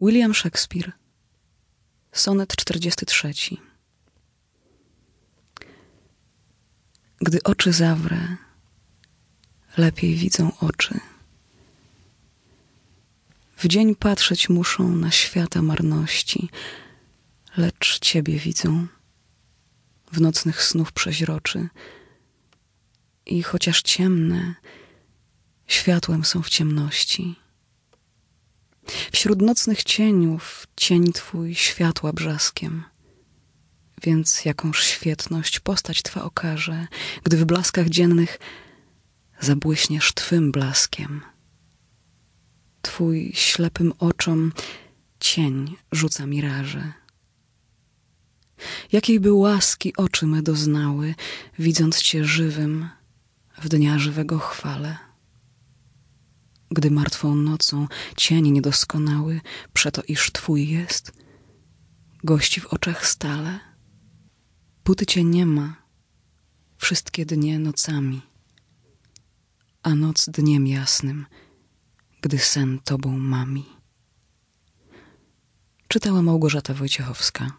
William Shakespeare Sonet 43 Gdy oczy zawrę, lepiej widzą oczy. W dzień patrzeć muszą na świata marności, lecz Ciebie widzą w nocnych snów przeźroczy. I chociaż ciemne, światłem są w ciemności. Wśród nocnych cieniów cień twój światła brzaskiem. Więc jakąż świetność postać twa okaże, gdy w blaskach dziennych zabłyśniesz twym blaskiem. Twój ślepym oczom cień rzuca miraże. Jakiej by łaski oczy me doznały, widząc cię żywym w dnia żywego chwale gdy martwą nocą cień niedoskonały, przeto iż twój jest, gości w oczach stale. Póty cię nie ma, wszystkie dnie nocami, a noc dniem jasnym, gdy sen tobą mami. Czytała Małgorzata Wojciechowska.